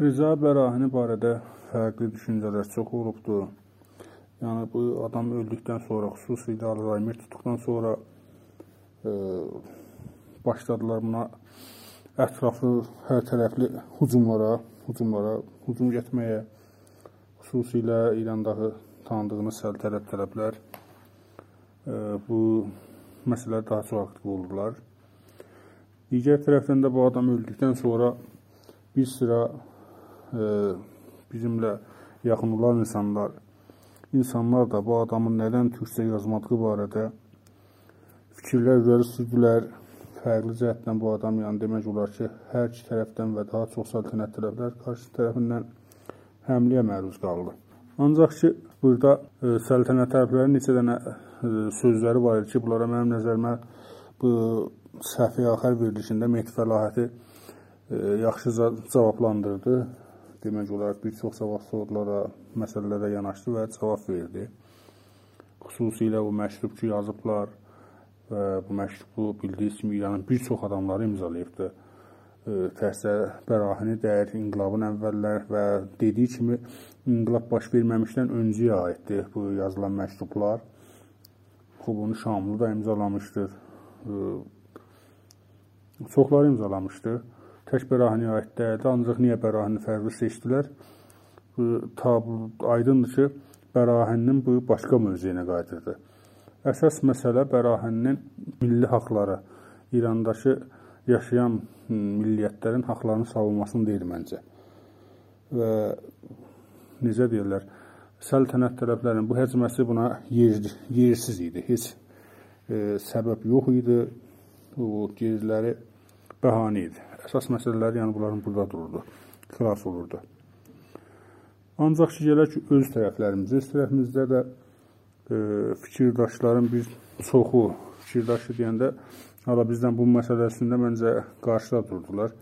Rza Bərahini barədə fərqli düşüncələr çox olubdur. Yəni bu adam öldükdən sonra, xüsusilə Alzheimer tutduqdan sonra e, başladılar buna ətraflı, hər tərəfli hücumlara, hücumlara, hücum getməyə, xüsusilə İrandağı tanıdığınız səltənət tərəflər e, bu məsələlər daha çox aktiv olurlar. Digər tərəfdən də bu adam öldükdən sonra bir sıra bizimlə yaxın olan insanlar, insanlar da bu adamın nədən türkcə yazmadığı barədə fikirlər irəli sürdülər. Fərqli cəhətdən bu adam, yəni demək olar ki, hər iki tərəfdən və daha çox səltənət tərəflər qarşı tərəfindən həmləyə məruz qaldı. Ancaq ki, burada e, səltənət tərəflərinin neçə dənə e, sözləri var idi ki, bunlara mənim nəzərimə bu səhvi axır verilişində Mehdi Fəlahəti e, yaxşı cavablandırdı demək olar bir çox savab sorulara, məsələlərə yanaşdı və cavab verdi. Xüsusilə o məktub ki, yazıblar və bu məktubu bildiyiniz kimi İranın bir çox adamları imzalayıbdı. Təhsə Bərahini dəyər inqilabın əvvəllər və dediyi kimi inqilab baş verməmişdən öncəyə aiddir bu yazılan məktublar. Xubunu Şamlı da imzalamışdır. Çoxları imzalamışdı tək Bərahiniyə aid deyildi. Ancaq niyə Bərahini fərqli seçdilər? Bu tab aydındır ki, Bərahinin bu başqa mövzeyinə qayıdırdı. Əsas məsələ Bərahinin milli haqları, İrandakı yaşayan milliyyətlərin haqlarını savunmasını deyil məncə. Və necə deyirlər, səltənət tərəflərinin bu həcməsi buna yer, yersiz idi. Heç e, səbəb yox idi. O yerləri bəhanə idi. Əsas məsələlər yəni bunların burada dururdu. Xilas olurdu. Ancaq ki, gələk ki, öz tərəflərimizdə, öz tərəfimizdə də e, fikirdaşların bir çoxu, fikirdaşı deyəndə, hala bizdən bu məsələsində məncə qarşıda durdular.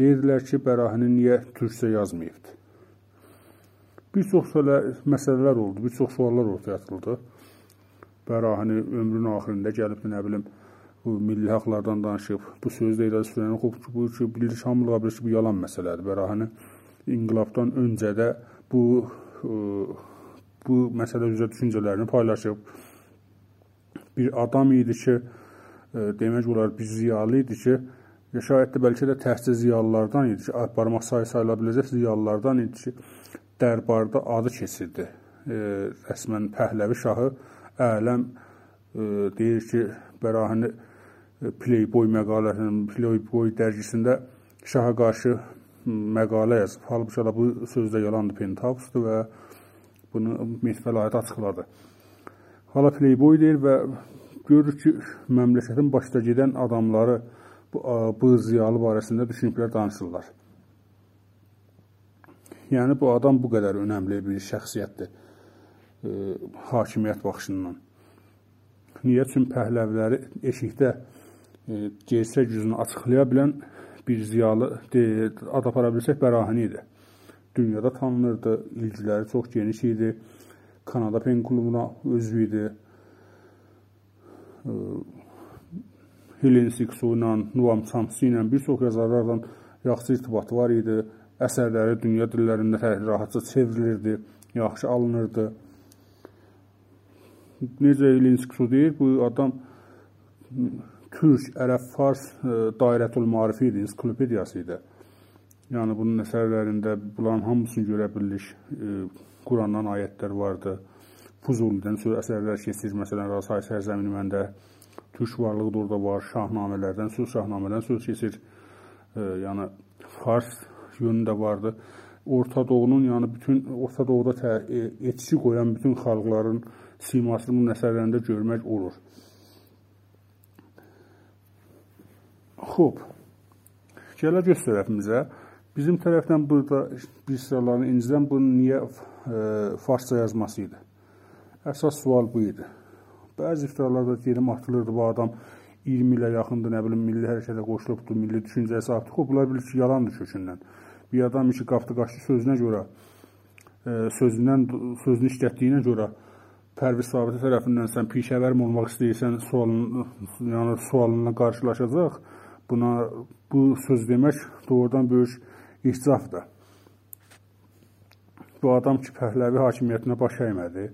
Deyirdilər ki, Bərahini niyə türkcə yazmayıbdı? Bir çox məsələlər oldu, bir çox suallar ortaya atıldı. Bərahini ömrünün axırında gəlib, nə bilim, bu milli haqlardan danışıb, bu sözdə irəli sürən xub ki, bu ki, bilir hamılığa bilir ki, bu yalan məsələdir. Bərahəni inqilabdan öncə də bu ə, bu məsələ üzrə düşüncələrini paylaşıb. Bir adam idi ki, ə, demək olar bir ziyalı idi ki, ya şayət də bəlkə də təhsil ziyalılardan idi ki, barmaq sayı sayıla biləcək ziyalılardan idi ki, dərbarda adı keçirdi. E, rəsmən Pəhləvi şahı ələm e, deyir ki, Bərahini Playboy məqaləsinin, Playboy dərgisində şaha qarşı məqalə yazıb. Halbuki bu sözdə yalandır, Penthouse-dur və bunu Metfəlayət açıqladı. Hala Playboy deyir və görür ki, məmləkətin başda gedən adamları bu, bu ziyalı barəsində düşünüblər, danışırlar. Yəni bu adam bu qədər önəmli bir şəxsiyyətdir e, hakimiyyət baxışından. Niyə? Çünki pəhləvləri eşikdə gerçək yüzünü açıqlaya bilən bir ziyalı ad apara bilsək Bərahini idi. Dünyada tanınırdı, ilgiləri çox geniş idi. Kanada Pen klubuna üzvü idi. Helen Siksu ilə, Nuam Çamsi ilə bir çox yazarlarla yaxşı irtibatı var idi. Əsərləri dünya dillərində rahatca çevrilirdi, yaxşı alınırdı. Necə Helen Siksu deyir, bu adam Türk, ərəb, fars e, dairətül marifi idi, ensiklopediyası idi. Yəni bunun əsərlərində bunların hamısını görə bilirik. E, Qurandan ayətlər vardı. Fuzulidən söz əsərlər keçir. Məsələn, Rasay sərзəmini məndə türk varlığı da orada var. Şahnamələrdən söz, şahnamədən söz keçir. E, yəni fars yönündə vardı. Orta Doğunun, yəni bütün Orta Doğuda etki qoyan bütün xalqların simasını bu əsərlərində görmək olur. Xoş. Gələ göz tərəfimizə. Bizim tərəfdən burada bir sıralarını incidən bunun niyə e, farsça yazması idi? Əsas sual bu idi. Bəzi iftiralarda deyirəm atılırdı bu adam 20 ilə yaxındır, nə bilim, milli hərəkətə qoşulubdur, milli düşüncəsi artıq o, bunlar bilir ki, yalandır kökündən. Bir adam ki, qapdı qaçdı sözünə görə, e, sözündən, sözünü işlətdiyinə görə Pərviz Sabiti tərəfindən sən pişəvər olmaq istəyirsən, sualın, yəni sualına qarşılaşacaq buna bu söz demək doğrudan böyük ihtilafdır. Bu adam ki, Pəhləvi hakimiyyətinə baş əymədi.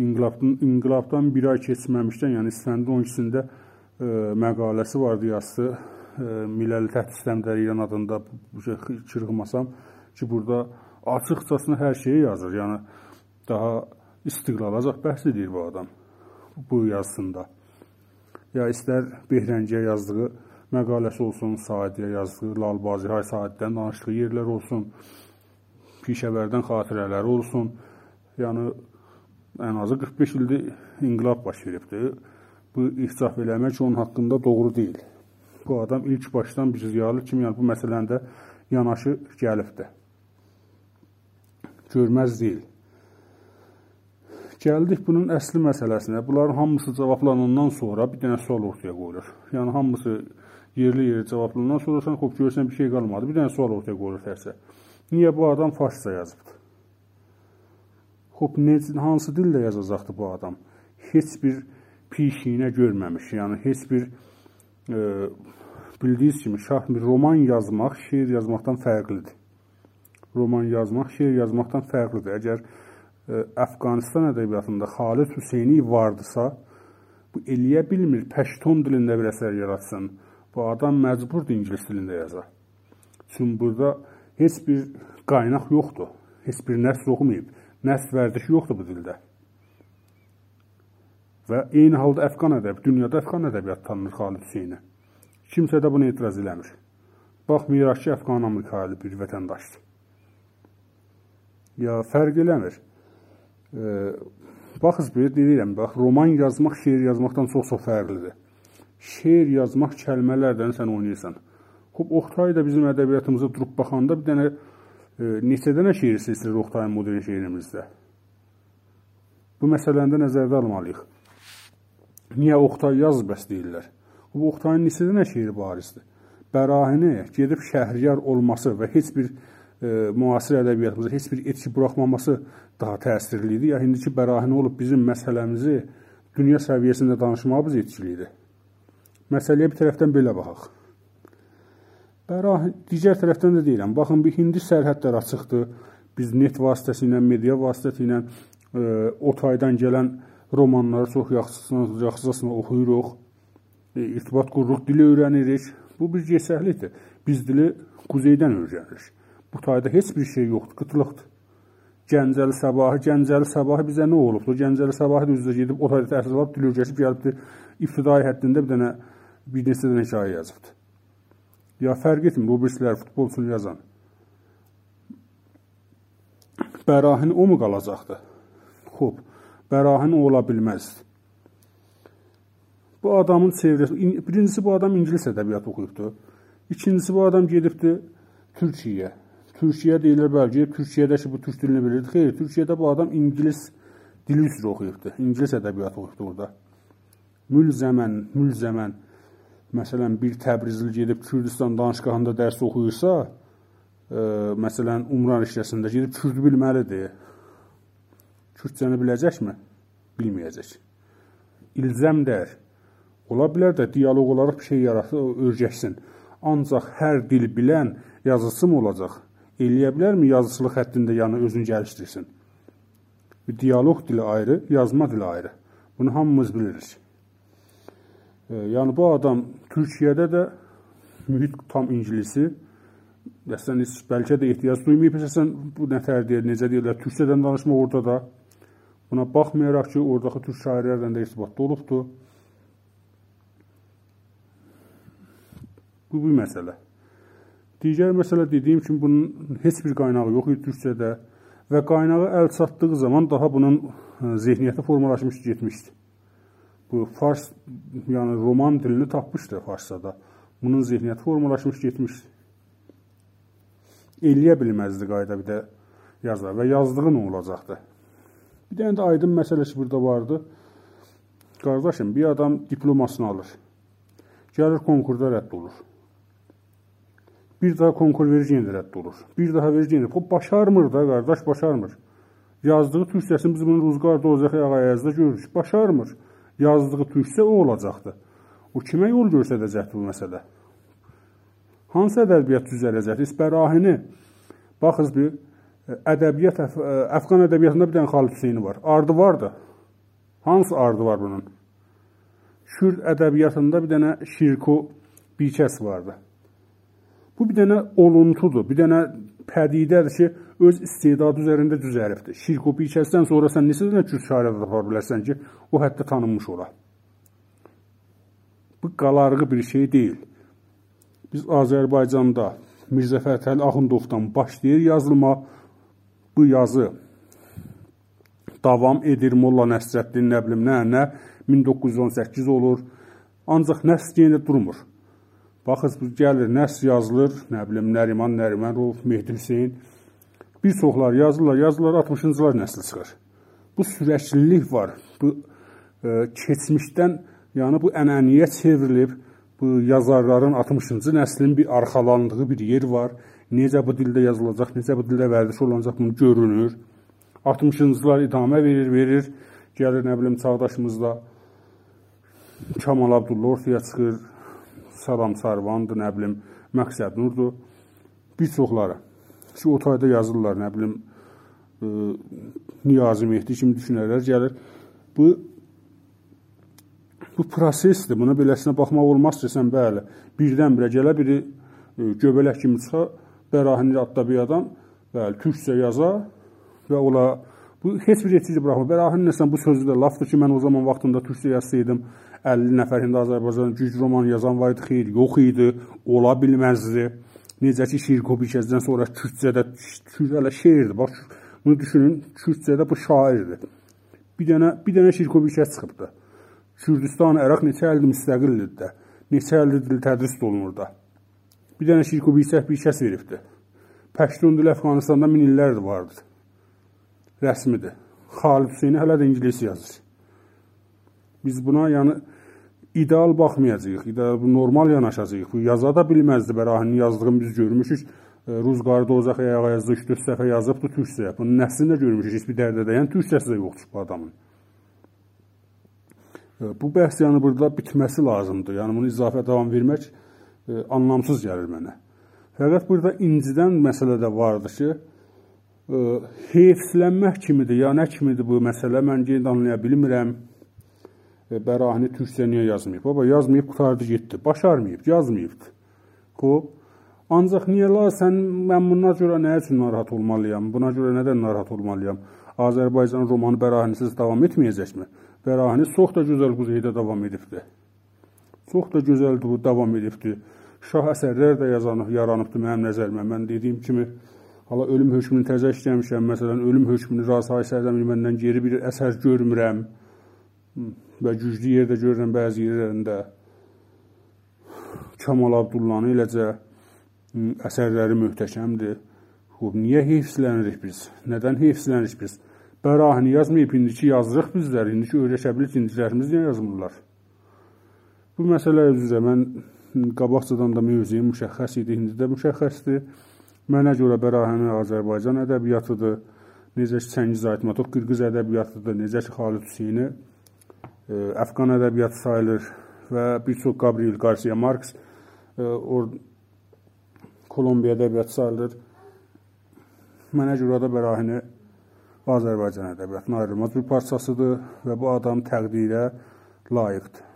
İnqilabdan, inqilabdan bir ay keçməmişdən, yəni İsfəndin 12-sində e, məqaləsi vardı, yazdı. E, Milləli Təhdid Sistəmləri İran adında çırğımasam ki, burada açıqcasına hər şeyi yazır. Yəni daha istiqlal azaq bəhs edir bu adam bu yazısında. Ya istər Behrəngiyə yazdığı məqaləsi olsun, Sadiyə yazdığı Lalbazi Hay Saiddən danışdığı yerlər olsun, Pişəvərdən xatirələri olsun. Yəni ən azı 45 ildir inqilab baş veribdi. Bu ihsaf eləmək onun haqqında doğru deyil. Bu adam ilk başdan bir ziyalı kimi yəni bu məsələndə yanaşı gəlibdi. Görməz deyil. Gəldik bunun əsli məsələsinə. Bunların hamısı cavablanandan sonra bir dənə sual ortaya qoyulur. Yəni hamısı yerli-yerli cavablanandan sonra sən xoş görsən bir şey qalmadı. Bir dənə sual ortaya qoyulur tərsə. Niyə bu adam farsça yazıbdı? Xoş necə hansı dillə yazacaqdı bu adam? Heç bir pişiyinə görməmiş. Yəni heç bir e, bildiyiniz kimi şah bir roman yazmaq şeir yazmaqdan fərqlidir. Roman yazmaq şeir yazmaqdan fərqlidir. Əgər ə, Əfqanistan ədəbiyyatında Xalid Hüseyni vardısa, bu eləyə bilmir Pəştun dilində bir əsər yaratsın. Bu adam məcburdur ingilis dilində yaza. Çünki burada heç bir qaynaq yoxdur. Heç bir nəsl oxumayıb. Nəsl vərdişi yoxdur bu dildə. Və eyni halda Əfqan ədəbi, dünyada Əfqan ədəbiyyatı tanınır Xalid Hüseyni. Kimsə də buna etiraz eləmir. Baxmayaraq ki, Əfqan Amerikalı bir vətəndaşdır. Ya fərq eləmir. E, baxız bir deyirəm, bax roman yazmaq şeir yazmaqdan çox-çox fərqlidir. Şeir yazmaq kəlmələrdən sən oynayırsan. Xub Oxtay da bizim ədəbiyyatımıza durub baxanda bir dənə e, neçə dənə şeir seçilir Oxtayın modern şeirimizdə. Bu məsələni də nəzərdə almalıyıq. Niyə Oxtay yazıb bəs deyirlər? Bu Oxtayın neçə dənə şeiri barizdir. Bərahini gedib şəhriyar olması və heç bir e, müasir ədəbiyyatımıza heç bir etki buraxmaması daha təsirli idi. Ya indiki bərahini olub bizim məsələmizi dünya səviyyəsində danışmağımız etkili idi. Məsələyə bir tərəfdən belə baxaq. Bərah digər tərəfdən də deyirəm. Baxın, bir hindi sərhədlər açıqdır. Biz net vasitəsilə, media vasitəsilə e, o taydan gələn romanları çox yaxşısına, yaxşısına oxuyuruq. E, irtibat qururuq, dili öyrənirik. Bu bir cəsəhlidir. Biz dili quzeydən öyrənirik. Bu tayda heç bir şey yoxdur, qıtlıqdır. Gəncəli Sabahı, Gəncəli Sabahı bizə nə olubdu? Gəncəli Sabahı da üzrə gedib o tayda təhsil alıb, dil öyrəşib gəlibdi. İbtidai həddində bir dənə bir neçə dənə hekayə yazıbdı. Ya fərq etmir, o birisilər futbolçunu yazan. Bərahin o mu qalacaqdı? Xoş bərahin ola bilməzdi. Bu adamın çevrəsi, birincisi bu adam ingilis ədəbiyyatı oxuyubdu. İkincisi bu adam gedibdi Türkiyəyə. Türkiyə deyirlər, bəli, gedib Türkiyədə ki, bu türk dilini bilirdi. Xeyr, Türkiyədə bu adam ingilis dili üzrə oxuyubdu. İngilis ədəbiyyatı oxuyubdu orada. Mülzəmən, mülzəmən məsələn bir Təbrizli gedib Kürdistan danışqahında dərs oxuyursa, ə, məsələn Umran işləsində gedib Kürd bilməlidir. Kürdcəni biləcəkmi? Bilməyəcək. İlzəmdər. Ola bilər də dialoq olaraq bir şey yaratıb öyrəşsin. Ancaq hər dil bilən yazıçı mı olacaq? Eləyə bilərmi yazıçılıq həddində yəni özünü gəlişdirsin? Dialoq dili ayrı, yazma dili ayrı. Bunu hamımız bilirik. E, yəni bu adam Türkiyədə də mühit tam ingilisi Dəsən bəlkə də ehtiyac duymayıb, əsasən bu nətər deyir, necə deyirlər, türkçədən danışmaq orada da Buna baxmayaraq ki, oradakı türk şairlərlə də irtibatda olubdur. Bu bir məsələ. Digər məsələ dediyim kimi bunun heç bir qaynağı yox idi türkçədə və qaynağı əl çatdığı zaman daha bunun e, zehniyyəti formalaşmış getmişdi. Bu fars, yəni roman dilini tapmışdı farsada. Bunun zehniyyəti formalaşmış getmişdi. Eləyə bilməzdi qayda bir də yazar və yazdığı nə olacaqdı? Bir dənə də aydın məsələsi burada vardı. Qardaşım, bir adam diplomasını alır. Gəlir konkurda rədd olur. Bir daha konkur verir yenə rədd olur. Bir daha verir yenə. O başarmır da qardaş, başarmır. Yazdığı türkçəsini biz bunu Ruzqar Dozəxi Ağayazda görürük. Başarmır. Yazdığı türkçə o olacaqdı. O kimə yol göstərəcəkdi bu məsələ? Hansı ədəbiyyat düzələcəkdi? İsbərahini baxız bir ədəbiyyat Əfqan ədəbiyyatında bir dənə Xalid Hüseyni var. Ardı var da. Hansı ardı var bunun? Kürd ədəbiyyatında bir dənə Şirko Bikəs vardı. Bu bir dənə oluntudur, bir dənə pədidədir ki, öz istedadı üzərində düzəlibdir. Şirko Bikəsdən sonra sən neçə dənə Kürd şairi tapa bilərsən ki, o hətta tanınmış ola. Bu qalarğı bir şey deyil. Biz Azərbaycanda Mirzə Fətəli Axundovdan başlayır yazılma bu yazı davam edir Molla Nəsrəddin nə bilim nə nə 1918 olur. Ancaq nəsr yenə durmur. Baxız bu gəlir, nəsr yazılır, nə bilim Nəriman Nərimanov, Mehdi Hüseyn bir çoxlar yazırlar, yazırlar 60-cı illər nəsli çıxır. Bu sürəklilik var. Bu e, keçmişdən, yəni bu ənənəyə çevrilib bu yazarların 60-cı nəslin bir arxalandığı bir yer var. Necə bu dildə yazılacaq, necə bu dildə vərdiş olunacaq bunu görünür. 60-cılar idamə verir, verir. Gəlir nə bilim çağdaşımızda Kamal Abdulla ortaya çıxır. Salam Sarvandır, nə bilim Məqsəd Nurdur. Bir çoxları. Ki o tayda yazırlar, nə bilim ə, Niyazi Mehdi kimi düşünərlər gəlir. Bu bu prosesdir. Buna beləsinə baxmaq olmaz ki, sən bəli, birdən-birə gələ biri ə, göbələk kimi çıxa, Bərahini adda bir adam, bəli, türkcə yaza və ola bu heç bir yetici buraxmır. Bərahini nəsən bu sözü də lafdır ki, mən o zaman vaxtında türkcə yazsaydım, 50 nəfərində Azərbaycan güc roman yazan var idi, xeyr, yox idi, ola bilməzdi. Necə ki, şiir Kobikəzdən sonra Kürtcədə, Kürd hələ şeirdir. Bax, bunu düşünün, Kürtcədə bu şairdir. Bir dənə, bir dənə şiir Kobikəz çıxıbdı. Kürdistan, Əraq neçə ildir müstəqildir də. Neçə ildir dil tədris olunur da. Bir dənə şiir Kobikəz bir kəs veribdi. Pəştun dili Əfqanistanda min illərdir vardır. Rəsmidir. Xalid Hüseyni hələ də ingilis yazır. Biz buna yəni ideal baxmayacağıq, ideal normal yanaşacağıq. Bu yaza da bilməzdi Bərahinin yazdığını biz görmüşük. E, Ruzqar Dozaq ayağa yazdı, 3-4 səfə yazıbdı türkcə. Bunun nəslini də görmüşük, heç bir dərdə dəyən türkçəsi də yoxdur bu adamın. E, bu bəhs yəni burada bitməsi lazımdır. Yəni bunu izafə davam vermək e, anlamsız gəlir mənə. Fəqət burada incidən məsələ də vardır ki, heyfslənmək kimidir, ya nə kimidir bu məsələ, mən qeyd anlaya bilmirəm. Bərahini türkcə niyə yazmayıb? Baba yazmayıb, qutardı getdi. Başarmayıb, yazmayıbdı. Xoş. Ancaq niyə la sən mən bundan görə nə üçün narahat olmalıyam? Buna görə nədən narahat olmalıyam? Azərbaycan romanı bərahinsiz davam etməyəcəkmi? Bərahini çox da gözəl quzeydə davam edibdi. Çox da gözəl davam edibdi. Şah əsərlər də yazanıb, yaranıbdı mənim nəzərimə. Mən dediyim kimi hala ölüm hökmünü təzə işləmişəm. Məsələn, ölüm hökmünü Rasay Sərdəmin məndən geri bir əsər görmürəm və güclü yerdə görürəm bəzi yerlərində Kamal Abdullanı eləcə əsərləri möhtəşəmdir. Xub, niyə heyfslənirik biz? Nədən heyfslənirik biz? Bərahini yazmayıb, indiki yazırıq bizlər, indiki öyrəşə bilir, indicilərimiz niyə yazmırlar? Bu məsələ üzrə mən qabaqcadan da mövzuyum müşəxəs idi, indi də müşəxəsdir. Mənə görə Bərahəni Azərbaycan ədəbiyyatıdır. Necə ki, Çəngiz Aytmatov Qırğız ədəbiyyatıdır, necə ki, Xalid Hüseyni Əfqan ədəbiyyatı sayılır və bir çox Gabriel Garcia Marx or Kolumbiya ədəbiyyatı sayılır. Mənə görə də Bərahini Azərbaycan ədəbiyyatının ayrılmaz bir parçasıdır və bu adam təqdirə layiqdir.